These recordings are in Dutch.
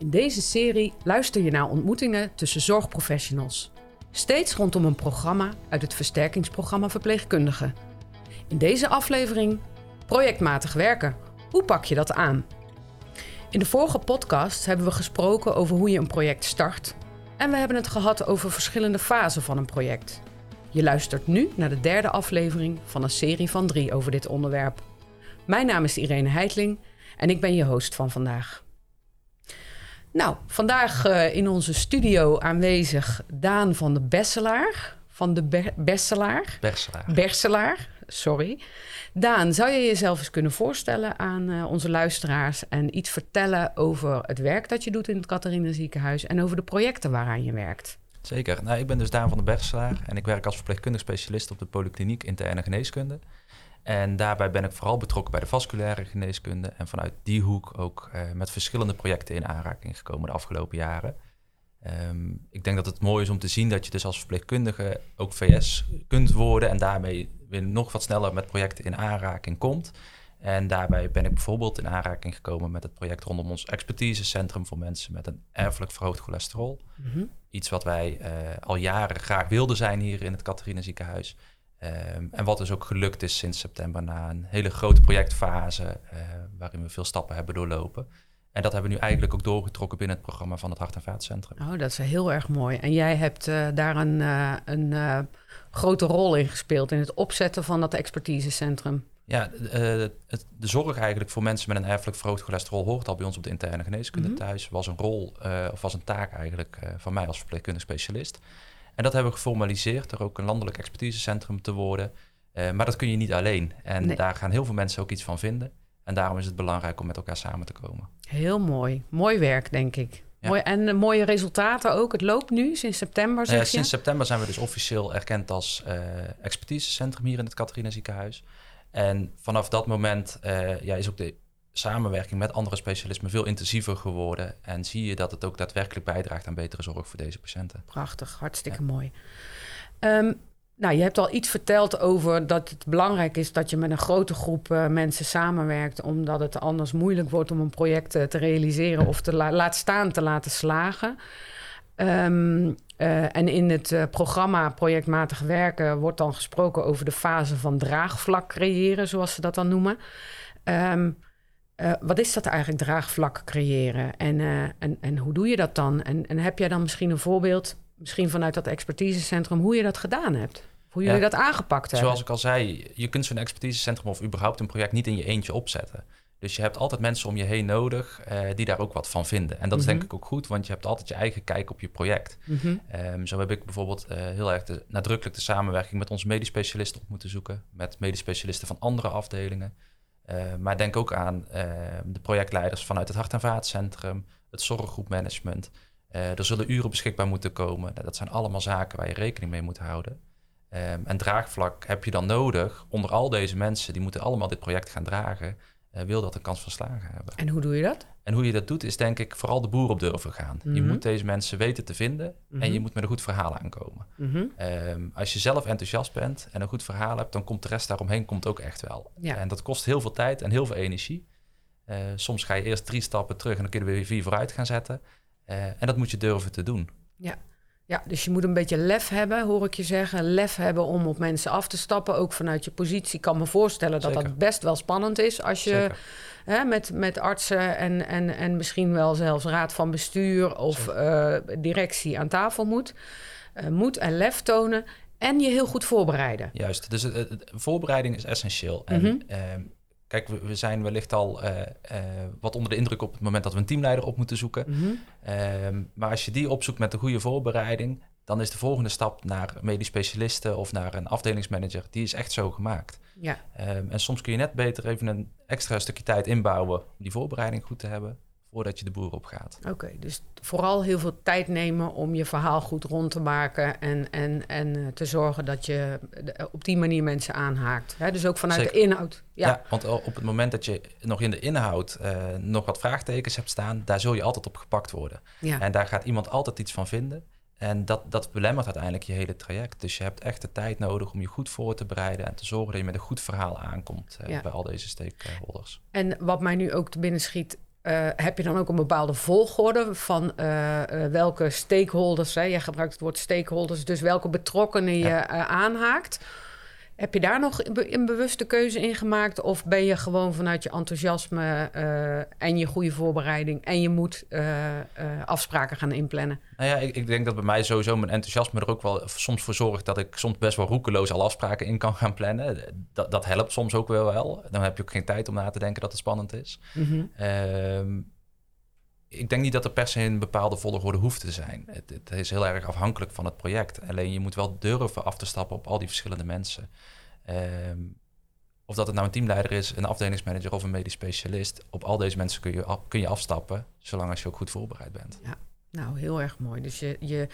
In deze serie luister je naar ontmoetingen tussen zorgprofessionals. Steeds rondom een programma uit het versterkingsprogramma Verpleegkundigen. In deze aflevering projectmatig werken. Hoe pak je dat aan? In de vorige podcast hebben we gesproken over hoe je een project start. En we hebben het gehad over verschillende fasen van een project. Je luistert nu naar de derde aflevering van een serie van drie over dit onderwerp. Mijn naam is Irene Heitling en ik ben je host van vandaag. Nou, vandaag uh, in onze studio aanwezig Daan van de Besselaar. Van de Be Besselaar. Berselaar. Berselaar, sorry. Daan, zou je jezelf eens kunnen voorstellen aan uh, onze luisteraars en iets vertellen over het werk dat je doet in het Catharina Ziekenhuis en over de projecten waaraan je werkt? Zeker. Nou, ik ben dus Daan van de Berselaar en ik werk als verpleegkundig specialist op de Polykliniek Interne Geneeskunde. En daarbij ben ik vooral betrokken bij de vasculaire geneeskunde. En vanuit die hoek ook uh, met verschillende projecten in aanraking gekomen de afgelopen jaren. Um, ik denk dat het mooi is om te zien dat je dus als verpleegkundige ook VS kunt worden. En daarmee weer nog wat sneller met projecten in aanraking komt. En daarbij ben ik bijvoorbeeld in aanraking gekomen met het project rondom ons expertisecentrum voor mensen met een erfelijk verhoogd cholesterol. Mm -hmm. Iets wat wij uh, al jaren graag wilden zijn hier in het Catharina ziekenhuis. Um, en wat dus ook gelukt is sinds september na een hele grote projectfase uh, waarin we veel stappen hebben doorlopen. En dat hebben we nu eigenlijk ook doorgetrokken binnen het programma van het Hart- en Vaatcentrum. Oh, dat is heel erg mooi. En jij hebt uh, daar een, uh, een grote rol in gespeeld in het opzetten van dat expertisecentrum. Ja, het, de zorg eigenlijk voor mensen met een erfelijk verhoogd cholesterol hoort al bij ons op de interne geneeskunde mm -hmm. thuis. Was een rol of was een taak eigenlijk van mij als verpleegkundig specialist. En dat hebben we geformaliseerd door ook een landelijk expertisecentrum te worden. Uh, maar dat kun je niet alleen. En nee. daar gaan heel veel mensen ook iets van vinden. En daarom is het belangrijk om met elkaar samen te komen. Heel mooi. Mooi werk, denk ik. Ja. Mooi, en uh, mooie resultaten ook. Het loopt nu, sinds september, zeg uh, Sinds september zijn we dus officieel erkend als expertisecentrum hier in het Catharina ziekenhuis. En vanaf dat moment ja, is ook de samenwerking met andere specialismen veel intensiever geworden. En zie je dat het ook daadwerkelijk bijdraagt aan betere zorg voor deze patiënten. Prachtig, hartstikke ja. mooi. Um, nou, je hebt al iets verteld over dat het belangrijk is dat je met een grote groep uh, mensen samenwerkt, omdat het anders moeilijk wordt om een project uh, te realiseren of te la laat staan te laten slagen. Um, uh, en in het uh, programma Projectmatig Werken wordt dan gesproken over de fase van draagvlak creëren, zoals ze dat dan noemen. Um, Uh, wat is dat eigenlijk, draagvlak creëren? En, uh, en, en hoe doe je dat dan? En, en heb jij dan misschien een voorbeeld, misschien vanuit dat expertisecentrum, hoe je dat gedaan hebt? Hoe jullie ja, dat aangepakt hebben? Zoals ik al zei, je kunt zo'n expertisecentrum of überhaupt een project niet in je eentje opzetten. Dus je hebt altijd mensen om je heen nodig uh, die daar ook wat van vinden. En dat is denk ik ook goed, want je hebt altijd je eigen kijk op je project. -hmm. um, zo heb ik bijvoorbeeld heel erg de, nadrukkelijk de samenwerking met onze medisch specialisten op moeten zoeken. Met medisch specialisten van andere afdelingen. Uh, maar denk ook aan uh, de projectleiders vanuit het Hart- en Vaatcentrum, het zorggroepmanagement. Uh, er zullen uren beschikbaar moeten komen. Dat zijn allemaal zaken waar je rekening mee moet houden. Um, en draagvlak heb je dan nodig onder al deze mensen, die moeten allemaal dit project gaan dragen. wil dat een kans van slagen hebben. En hoe doe je dat? En hoe je dat doet, is denk ik vooral de boer op durven gaan. Mm -hmm. Je moet deze mensen weten te vinden mm -hmm. en je moet met een goed verhaal aankomen. Mm -hmm. um, als je zelf enthousiast bent en een goed verhaal hebt, dan komt de rest daaromheen komt ook echt wel. Ja. En dat kost heel veel tijd en heel veel energie. Uh, soms ga je eerst drie stappen terug en dan kun je weer vier vooruit gaan zetten. Uh, en dat moet je durven te doen. Ja. Ja, dus je moet een beetje lef hebben, hoor ik je zeggen. Lef hebben om op mensen af te stappen, ook vanuit je positie. Ik kan me voorstellen dat Zeker. dat best wel spannend is als je hè, met, met artsen en, en, en misschien wel zelfs raad van bestuur of uh, directie aan tafel moet. Uh, moed en lef tonen en je heel goed voorbereiden. Juist, dus uh, voorbereiding is essentieel. En, mm -hmm. Kijk, we, we, zijn wellicht al uh, uh, wat onder de indruk op het moment dat we een teamleider op moeten zoeken. Mm -hmm. uh, maar als je die opzoekt met een goede voorbereiding, dan is de volgende stap naar medisch specialisten of naar een afdelingsmanager, die is echt zo gemaakt. Ja. Ehm, en soms kun je net beter even een extra stukje tijd inbouwen om die voorbereiding goed te hebben voordat je de boer op gaat. Oké, okay, dus vooral heel veel tijd nemen om je verhaal goed rond te maken en, en, en uh, te zorgen dat je op die manier mensen aanhaakt. Dus ook vanuit Zeker. de inhoud. Ja. ja. want op het moment dat je nog in de inhoud uh, nog wat vraagtekens hebt staan, daar zul je altijd op gepakt worden. Ja. En daar gaat iemand altijd iets van vinden. En dat, dat belemmert uiteindelijk je hele traject. Dus je hebt echt de tijd nodig om je goed voor te bereiden en te zorgen dat je met een goed verhaal aankomt uh, ja. bij al deze stakeholders. En wat mij nu ook te binnen schiet, eh, heb je dan ook een bepaalde volgorde van uh, welke stakeholders, hè? jij gebruikt het woord stakeholders, dus welke betrokkenen je aanhaakt? Heb je daar nog een bewuste keuze in gemaakt? Of ben je gewoon vanuit je enthousiasme en je goede voorbereiding en je moet afspraken gaan inplannen? Nou ja, ik, ik, denk dat bij mij sowieso mijn enthousiasme er ook wel soms voor zorgt dat ik soms best wel roekeloos al afspraken in kan gaan plannen. Dat, dat helpt soms ook wel wel. Dan heb je ook geen tijd om na te denken dat het spannend is. Ehm, ik denk niet dat er per se een bepaalde volgorde hoeft te zijn. Het, het, is heel erg afhankelijk van het project. Alleen je moet wel durven af te stappen op al die verschillende mensen. Ehm, of dat het nou een teamleider is, een afdelingsmanager of een medisch specialist. Op al deze mensen kun je, kun je afstappen, zolang als je ook goed voorbereid bent. Ja. Nou, heel erg mooi. Dus je, je,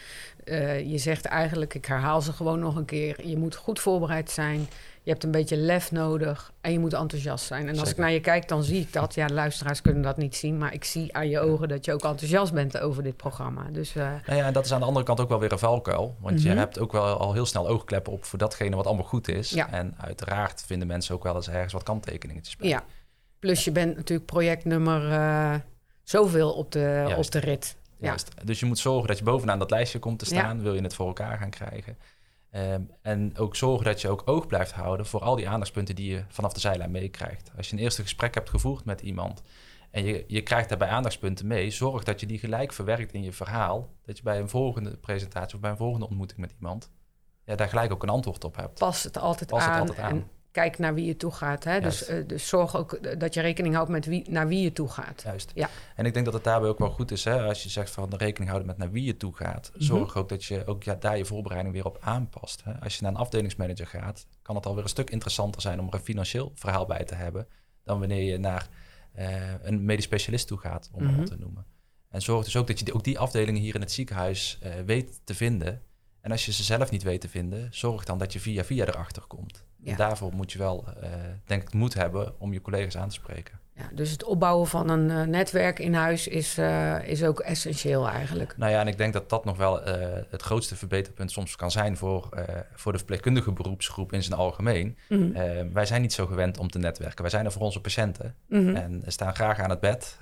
uh, je zegt eigenlijk, ik herhaal ze gewoon nog een keer. Je moet goed voorbereid zijn. Je hebt een beetje lef nodig. En je moet enthousiast zijn. En als ik naar je kijk, dan zie ik dat. Ja, de luisteraars kunnen dat niet zien. Maar ik zie aan je ogen dat je ook enthousiast bent over dit programma. Dus, uh... nou ja, en dat is aan de andere kant ook wel weer een valkuil. Want je mhm. hebt ook wel al heel snel oogkleppen op voor datgene wat allemaal goed is. Ja. En uiteraard vinden mensen ook wel eens ergens wat kanttekeningetjes bij. Ja, plus je bent natuurlijk projectnummer uh, zoveel op de, op de rit. Juist. Dus je moet zorgen dat je bovenaan dat lijstje komt te staan. Wil je het voor elkaar gaan krijgen. Ehm, en ook zorgen dat je ook oog blijft houden voor al die aandachtspunten die je vanaf de zijlijn meekrijgt. Als je een eerste gesprek hebt gevoerd met iemand en je, je krijgt daarbij aandachtspunten mee, zorg dat je die gelijk verwerkt in je verhaal. Dat je bij een volgende presentatie of bij een volgende ontmoeting met iemand ja, daar gelijk ook een antwoord op hebt. Pas het altijd, Pas het aan, altijd aan kijk naar wie je toe gaat. Hè? Dus, uh, dus zorg ook dat je rekening houdt met wie, naar wie je toe gaat. Juist. Ja. En ik denk dat het daarbij ook wel goed is, hè? als je zegt van de rekening houden met naar wie je toe gaat. Mhm. Zorg ook dat je ook ja, daar je voorbereiding weer op aanpast. Hè? Als je naar een afdelingsmanager gaat, kan het alweer een stuk interessanter zijn om er een financieel verhaal bij te hebben. Dan wanneer je naar uh, een medisch specialist toe gaat, om mm dat te noemen. En zorg dus ook dat je ook die afdelingen hier in het ziekenhuis uh, weet te vinden. En als je ze zelf niet weet te vinden, zorg dan dat je via via erachter komt. Ja. Daarvoor moet je wel, uh, denk ik, moed hebben om je collega's aan te spreken. Ja, dus het opbouwen van een uh, netwerk in huis is, uh, is ook essentieel eigenlijk. Nou ja, en ik denk dat dat nog wel het grootste verbeterpunt soms kan zijn voor, voor de verpleegkundige beroepsgroep in zijn algemeen. Mm wij zijn niet zo gewend om te netwerken. Wij zijn er voor onze patiënten mm -hmm. en staan graag aan het bed.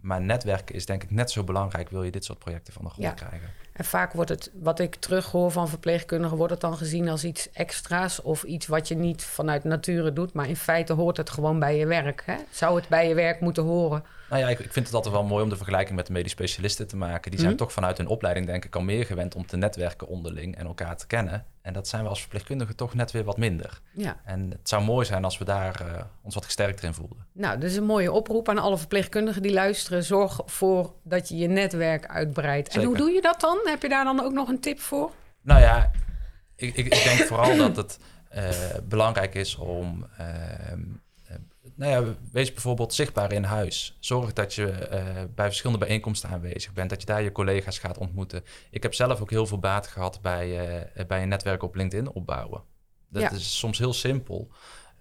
maar netwerken is denk ik net zo belangrijk, wil je dit soort projecten van de grond ja. krijgen. En vaak wordt het, wat ik terughoor van verpleegkundigen, wordt het dan gezien als iets extra's of iets wat je niet vanuit nature doet. Maar in feite hoort het gewoon bij je werk. Hè? Zou het bij je werk moeten horen? Nou ja, ik, ik vind het altijd wel mooi om de vergelijking met de medisch specialisten te maken. Die zijn mhm. toch vanuit hun opleiding, denk ik, al meer gewend om te netwerken onderling en elkaar te kennen. En dat zijn we als verpleegkundigen toch net weer wat minder. Ja. En het zou mooi zijn als we daar uh, ons wat gesterkter in voelden. Nou, is een mooie oproep aan alle verpleegkundigen die luisteren. Zorg ervoor dat je je netwerk uitbreidt. En hoe doe je dat dan? Heb je daar dan ook nog een tip voor? Nou ja, ik, ik, ik denk vooral dat het belangrijk is om ehm, nou ja, wees bijvoorbeeld zichtbaar in huis. Zorg dat je uh, bij verschillende bijeenkomsten aanwezig bent, dat je daar je collega's gaat ontmoeten. Ik heb zelf ook heel veel baat gehad bij, uh, bij een netwerk op LinkedIn opbouwen. Dat is soms heel simpel,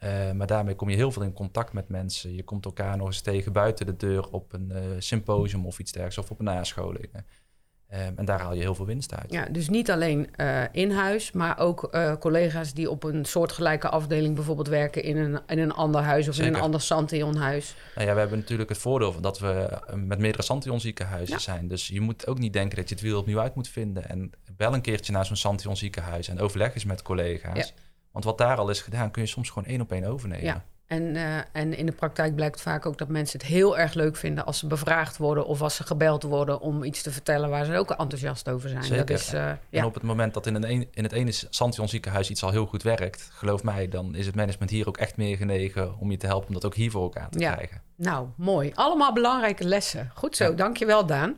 uh, maar daarmee kom je heel veel in contact met mensen. Je komt elkaar nog eens tegen buiten de deur op een symposium of iets dergelijks of op een nascholing. Ehm, en daar haal je heel veel winst uit. Ja, dus niet alleen uh, in huis, maar ook uh, collega's die op een soortgelijke afdeling bijvoorbeeld werken in een, in een ander huis of in een ander Santion-huis. Nou ja, we hebben natuurlijk het voordeel van dat we eh, met meerdere Santion ziekenhuizen zijn. Dus je moet ook niet denken dat je het wiel opnieuw uit moet vinden. En bel een keertje naar zo'n Santion ziekenhuis en overleg eens met collega's. Want wat daar al is gedaan, kun je soms gewoon één op één overnemen. Ja. En, uh, en in de praktijk blijkt vaak ook dat mensen het heel erg leuk vinden als ze bevraagd worden of als ze gebeld worden om iets te vertellen waar ze ook enthousiast over zijn. Zeker. Dat is, uh, en ja. op het moment dat in, een, in het ene Santion ziekenhuis iets al heel goed werkt, geloof mij, dan is het management hier ook echt meer genegen om je te helpen om dat ook hier voor elkaar te ja. krijgen. Nou, mooi. Allemaal belangrijke lessen. Goed zo, ja. dankjewel Daan.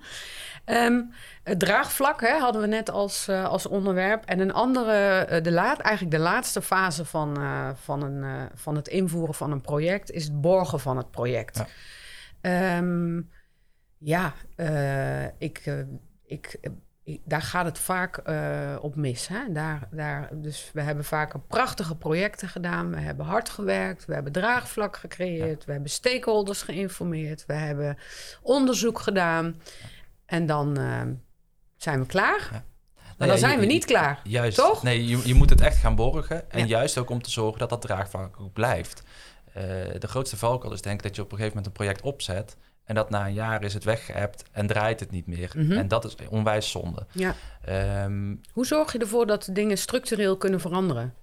Um, het draagvlak hè, hadden we net als, uh, als onderwerp. En een andere, uh, de laat, eigenlijk de laatste fase van, uh, van, een, van het invoeren van een project is het borgen van het project. Ja, um, ja ik, ik, ik, daar gaat het vaak op mis. Hè? Daar, daar, dus we hebben vaak prachtige projecten gedaan. We hebben hard gewerkt. We hebben draagvlak gecreëerd. Ja. We hebben stakeholders geïnformeerd. We hebben onderzoek gedaan. En dan uh, zijn we klaar. Ja. Maar nou dan zijn we niet klaar. Juist. Toch? Nee, je, je moet het echt gaan borgen. En ja. juist ook om te zorgen dat dat draagvlak ook blijft. Uh, de grootste valkuil is denk ik dat je op een gegeven moment een project opzet. En dat na een jaar is het weggeëpt en draait het niet meer. Mhm. En dat is onwijs zonde. Ja. Ehm, Hoe zorg je ervoor dat dingen structureel kunnen veranderen?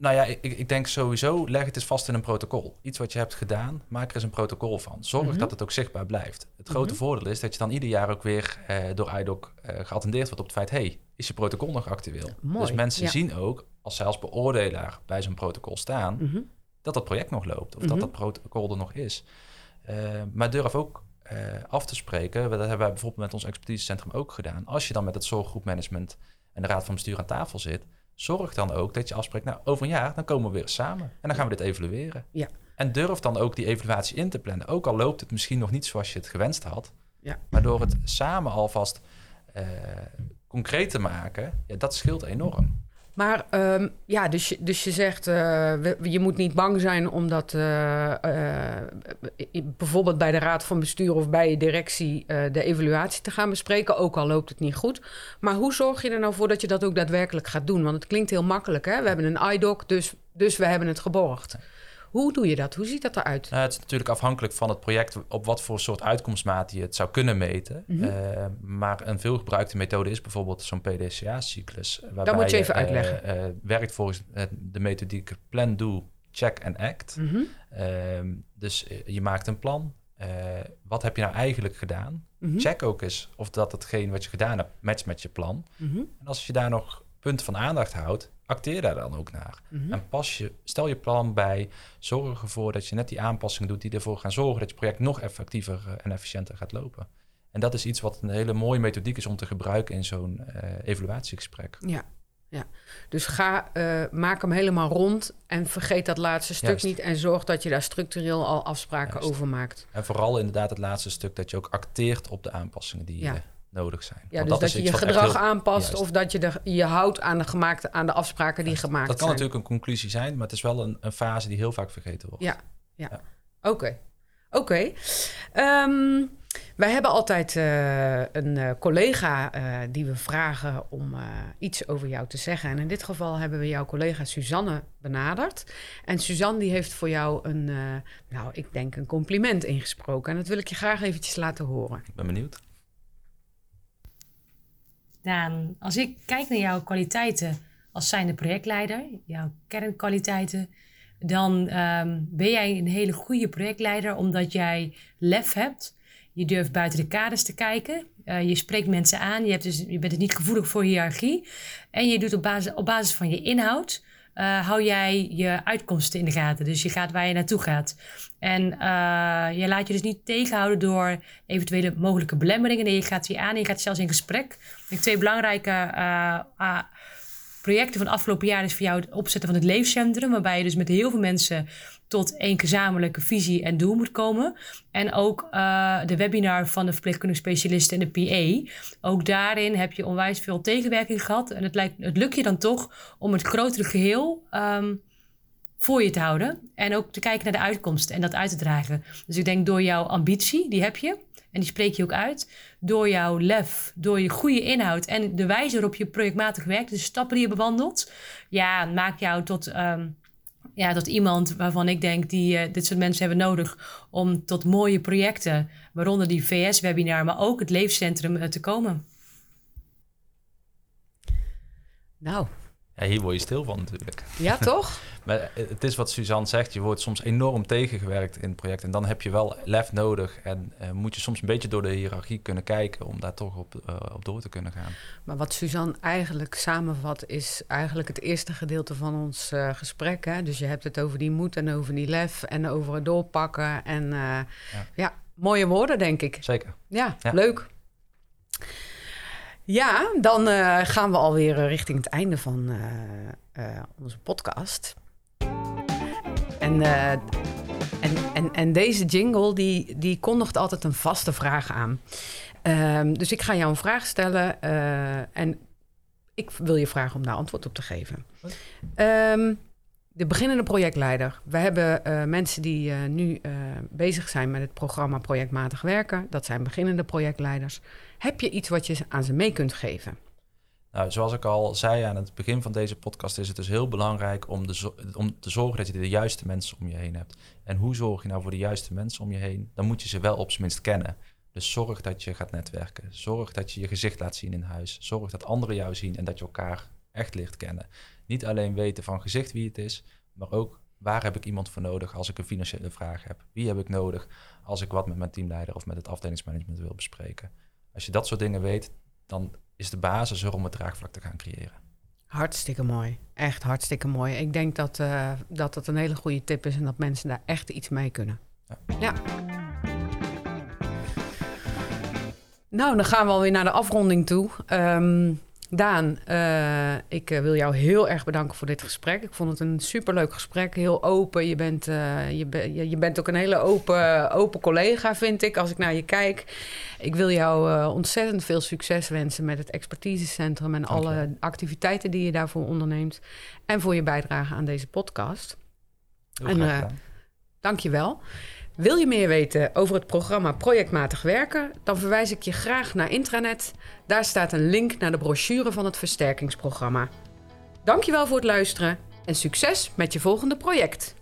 Nou ja, ik, ik denk sowieso, leg het eens vast in een protocol. Iets wat je hebt gedaan, maak er eens een protocol van. Zorg Mhm. dat het ook zichtbaar blijft. Het grote Mhm. voordeel is dat je dan ieder jaar ook weer eh, door IDOC eh, geattendeerd wordt op het feit... hey, is je protocol nog actueel? Mooi, Dus mensen ja. zien ook, als zij als beoordelaar bij zo'n protocol staan... Mhm. dat dat project nog loopt of dat dat protocol er nog is. Eh, maar durf ook eh, af te spreken. Dat hebben wij bijvoorbeeld met ons expertisecentrum ook gedaan. Als je dan met het zorggroepmanagement en de raad van bestuur aan tafel zit, zorg dan ook dat je afspreekt, nou over een jaar dan komen we weer samen en dan gaan we dit evalueren. Ja. En durf dan ook die evaluatie in te plannen. Ook al loopt het misschien nog niet zoals je het gewenst had, Ja. maar door het samen alvast eh, concreet te maken, ja, dat scheelt enorm. Maar ehm, ja, dus dus je zegt, we- je moet niet bang zijn omdat eh, eh, bijvoorbeeld bij de raad van bestuur of bij je directie de evaluatie te gaan bespreken, ook al loopt het niet goed. Maar hoe zorg je er nou voor dat je dat ook daadwerkelijk gaat doen? Want het klinkt heel makkelijk, hè? We hebben een iDoc, dus, dus we hebben het geborgd. Hoe doe je dat? Hoe ziet dat eruit? Nou, het is natuurlijk afhankelijk van het project op wat voor soort uitkomstmaat je het zou kunnen meten. Mhm. Eh, maar een veelgebruikte methode is bijvoorbeeld zo'n PDCA-cyclus. waarbij moet je even eh, uitleggen. eh, werkt volgens de methodiek plan, do, check en act. Mhm. Ehm, dus je maakt een plan. Wat heb je nou eigenlijk gedaan? Mhm. Check ook eens of dat hetgeen wat je gedaan hebt matcht met je plan. En als je daar nog punten van aandacht houdt, acteer daar dan ook naar. Mhm. En pas je, stel je plan bij, zorg ervoor dat je net die aanpassingen doet die ervoor gaan zorgen dat je project nog effectiever eh, en efficiënter gaat lopen. En dat is iets wat een hele mooie methodiek is om te gebruiken in zo'n eh, evaluatiegesprek. Ja, ja. Dus ga, eh, maak hem helemaal rond en vergeet dat laatste stuk Juist. niet. En zorg dat je daar structureel al afspraken Juist. over maakt. En vooral inderdaad het laatste stuk dat je ook acteert op de aanpassingen die Ja. eh, nodig zijn. Ja, Want dus dat, is je je gedrag heel- aanpast Juist. of dat je de, je houdt aan de, gemaakte, aan de afspraken die gemaakt Dat kan zijn. natuurlijk een conclusie zijn, maar het is wel een, een fase die heel vaak vergeten wordt. Ja, ja. Ja. Oké. Oké. Ehm, wij hebben altijd eh, een eh, collega eh, die we vragen om iets over jou te zeggen. En in dit geval hebben we jouw collega Suzanne benaderd. En Suzanne die heeft voor jou een, nou, ik denk een compliment ingesproken. En dat wil ik je graag eventjes laten horen. Ik ben benieuwd. Als ik kijk naar jouw kwaliteiten als zijnde projectleider, jouw kernkwaliteiten, dan ehm, ben jij een hele goede projectleider omdat jij lef hebt. Je durft buiten de kaders te kijken. Eh, je spreekt mensen aan. Je, hebt dus, je bent dus niet gevoelig voor hiërarchie. En je doet op basis, op basis van je inhoud. Eh, hou jij je uitkomsten in de gaten. Dus je gaat waar je naartoe gaat. En eh, je laat je dus niet tegenhouden door eventuele mogelijke belemmeringen. Nee, je gaat die aan en je gaat zelfs in gesprek. Ik twee belangrijke ah, projecten van het afgelopen jaar is voor jou het opzetten van het leefcentrum. Waarbij je dus met heel veel mensen tot één gezamenlijke visie en doel moet komen. En ook eh, de webinar van de verpleegkundige specialisten en de PA. Ook daarin heb je onwijs veel tegenwerking gehad. En het, lijkt, het lukt je dan toch om het grotere geheel ehm, voor je te houden. En ook te kijken naar de uitkomsten en dat uit te dragen. Dus ik denk door jouw ambitie, die heb je. En die spreek je ook uit. Door jouw lef, door je goede inhoud en de wijze waarop je projectmatig werkt, de stappen die je bewandelt, ja, maakt jou tot, ehm, ja, tot iemand waarvan ik denk die eh, dit soort mensen hebben nodig om tot mooie projecten, waaronder die VS-webinar, maar ook het leefcentrum eh, te komen. Nou, Ja, hier word je stil van natuurlijk. ja toch? Maar het is wat Suzanne zegt, je wordt soms enorm tegengewerkt in het project. En dan heb je wel lef nodig en eh, moet je soms een beetje door de hiërarchie kunnen kijken om daar toch op, eh, op door te kunnen gaan. Maar wat Suzanne eigenlijk samenvat, is eigenlijk het eerste gedeelte van ons eh, gesprek. Hè? Dus je hebt het over die moed en over die lef en over het doorpakken. En eh, ja. mooie woorden, denk ik. Zeker. Ja, Ja. leuk. Ja, dan eh, gaan we alweer eh, richting het einde van eh, onze podcast. En, en, en, en deze jingle, die, die kondigt altijd een vaste vraag aan. Ehm, dus ik ga jou een vraag stellen en ik wil je vragen om daar antwoord op te geven. Ehm, de beginnende projectleider. We hebben mensen die nu bezig zijn met het programma Projectmatig Werken. Dat zijn beginnende projectleiders. Heb je iets wat je aan ze mee kunt geven? Nou, zoals ik al zei aan het begin van deze podcast, is het dus heel belangrijk om, de, om te zorgen dat je de juiste mensen om je heen hebt. En hoe zorg je nou voor de juiste mensen om je heen? Dan moet je ze wel op zijn minst kennen. Dus zorg dat je gaat netwerken. Zorg dat je je gezicht laat zien in huis. Zorg dat anderen jou zien en dat je elkaar echt leert kennen. Niet alleen weten van gezicht wie het is, maar ook waar heb ik iemand voor nodig als ik een financiële vraag heb? Wie heb ik nodig als ik wat met mijn teamleider of met het afdelingsmanagement wil bespreken? Als je dat soort dingen weet, dan is de basis er om het draagvlak te gaan creëren. Hartstikke mooi. Echt hartstikke mooi. Ik denk dat, uh, dat dat een hele goede tip is en dat mensen daar echt iets mee kunnen. Ja. ja. Nou, dan gaan we alweer naar de afronding toe. Um, Daan, uh, ik uh, wil jou heel erg bedanken voor dit gesprek. Ik vond het een superleuk gesprek, heel open. Je bent, uh, je, je, bent ook een hele open, open collega, vind ik, als ik naar je kijk. Ik wil jou ontzettend veel succes wensen met het expertisecentrum en alle activiteiten die je daarvoor onderneemt. En voor je bijdrage aan deze podcast. Heel en, dank je wel. Wil je meer weten over het programma Projectmatig Werken? Dan verwijs ik je graag naar intranet. Daar staat een link naar de brochure van het versterkingsprogramma. Dankjewel voor het luisteren en succes met je volgende project.